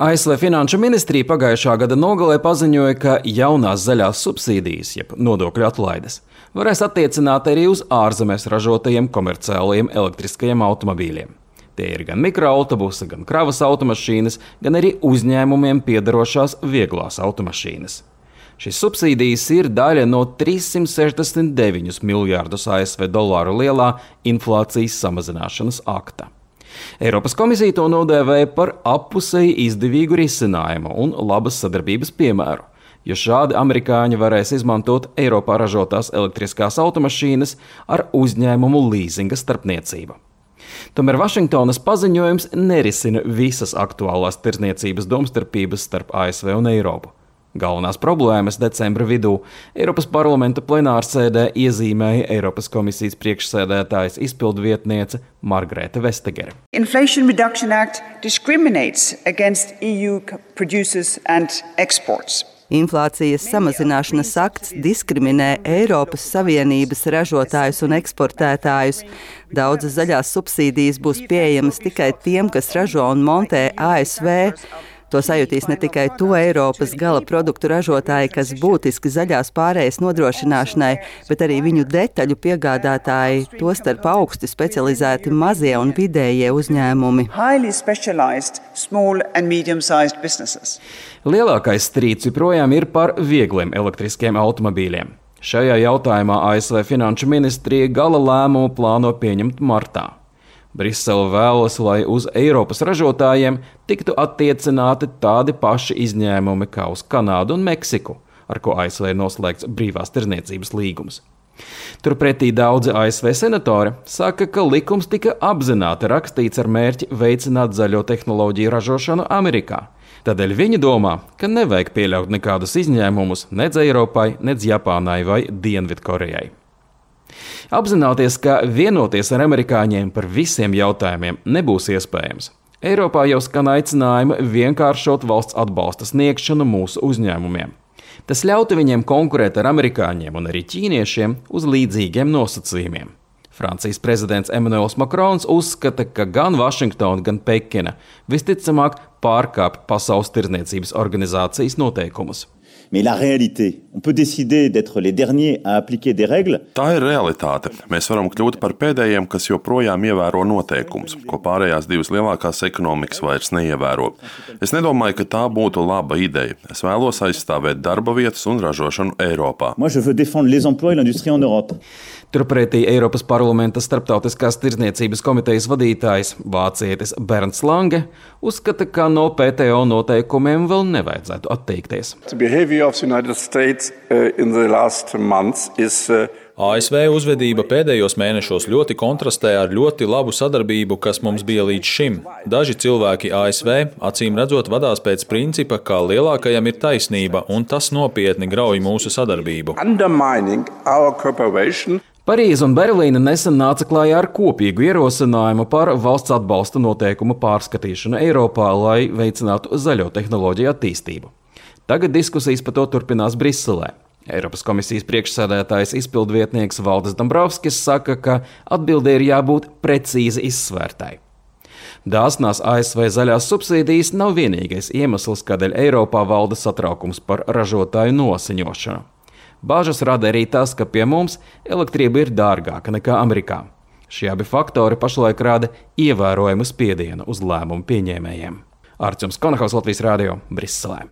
ASV Finanšu ministrija pagājušā gada nogalē paziņoja, ka jaunās zaļās subsīdijas, jeb nodokļu atlaides, varēs attiecināt arī uz ārzemēs ražotajiem komerciālajiem elektriskajiem automobīļiem. Tie ir gan mikroautobusi, gan kravas automašīnas, gan arī uzņēmumiem piedarošās vieglās automašīnas. Šīs subsīdijas ir daļa no 369 miljārdus ASV dolāru lielā inflācijas samazināšanas akta. Eiropas komisija to nodēvēja par appusēji izdevīgu risinājumu un labas sadarbības piemēru, jo šādi amerikāņi varēs izmantot Eiropā ražotās elektriskās automašīnas ar uzņēmumu līzinga starpniecību. Tomēr Vašingtonas paziņojums nerisina visas aktuālās tirzniecības domstarpības starp ASV un Eiropu. Galvenās problēmas decembra vidū Eiropas parlamenta plenārsēdē iezīmēja Eiropas komisijas priekšsēdētājas izpildu vietniece Margarete Vestegere. Inflation Reduction Act discriminates against EU producers and exports. Inflācijas samazināšanas akts diskriminē Eiropas Savienības ražotājus un eksportētājus. Daudzas zaļās subsīdijas būs pieejamas tikai tiem, kas ražo un montē ASV. To sajutīs ne tikai to Eiropas gala produktu ražotāji, kas būtiski zaļās pārējas nodrošināšanai, bet arī viņu detaļu piegādātāji, tostarp augsti specializēti mazie un vidējie uzņēmumi. Lielākais strīds joprojām ir par viegliem elektriskiem automobīļiem. Šajā jautājumā ASV Finanšu ministrija gala lēmumu plāno pieņemt martā. Brisele vēlas, lai uz Eiropas ražotājiem tiktu attiecināti tādi paši izņēmumi kā uz Kanādu un Meksiku, ar ko ASV ir noslēgts brīvās tirzniecības līgums. Turpretī daudzi ASV senatori saka, ka likums tika apzināti rakstīts ar mērķi veicināt zaļo tehnoloģiju ražošanu Amerikā. Tādēļ viņi domā, ka nevajag pieļaut nekādus izņēmumus nec Eiropai, nec Japānai vai Dienvidkorejai. Apzinoties, ka vienoties ar amerikāņiem par visiem jautājumiem nebūs iespējams, Eiropā jau skan aicinājumi vienkāršot valsts atbalsta sniegšanu mūsu uzņēmumiem. Tas ļautu viņiem konkurēt ar amerikāņiem un arī ķīniešiem uz līdzīgiem nosacījumiem. Francijas prezidents Emmanuels Macrons uzskata, ka gan Vašingtona, gan Pekina visticamāk pārkāpj Pasaules tirdzniecības organizācijas noteikumus. Mais la réalité, on peut décider d'être les derniers à appliquer des règles. Tā ir realitāte. Mēs varam kļūt par pēdējiem, kas joprojām ievēro noteikumus, ko pārējās divas lielākās ekonomikas vairs neievēro. Es nedomāju, ka tā būtu laba ideja. Es vēlos aizstāvēt darba vietas un ražošanu Eiropā. Moi, Turpretī Eiropas parlamenta starptautiskās tirdzniecības komitejas vadītājs Vācietis Bernds Lange uzskata, ka no PTO noteikumiem vēl nevajadzētu atteikties. ASV uh, uh, uzvedība pēdējos mēnešos ļoti kontrastē ar ļoti labu sadarbību, kas mums bija līdz šim. Daži cilvēki ASV acīm redzot vadās pēc principa, ka lielākajam ir taisnība, un tas nopietni grauj mūsu sadarbību. Parīze un Berlīna nesen nāca klajā ar kopīgu ierosinājumu par valsts atbalsta noteikumu pārskatīšanu Eiropā, lai veicinātu zaļo tehnoloģiju attīstību. Tagad diskusijas par to turpinās Briselē. Eiropas komisijas priekšsēdētājs izpildvietnieks Valdis Dombrovskis saka, ka atbildē ir jābūt precīzi izsvērtai. Dāsnās ASV zaļās subsīdijas nav vienīgais iemesls, kādēļ Eiropā valda satraukums par ražotāju nosaņošanu. Bāžas rada arī tas, ka pie mums elektrība ir dārgāka nekā Amerikā. Šie abi faktori pašlaik rada ievērojumu spiedienu uz lēmumu pieņēmējiem. Arčuns Konahaus Latvijas Rādio Briselē.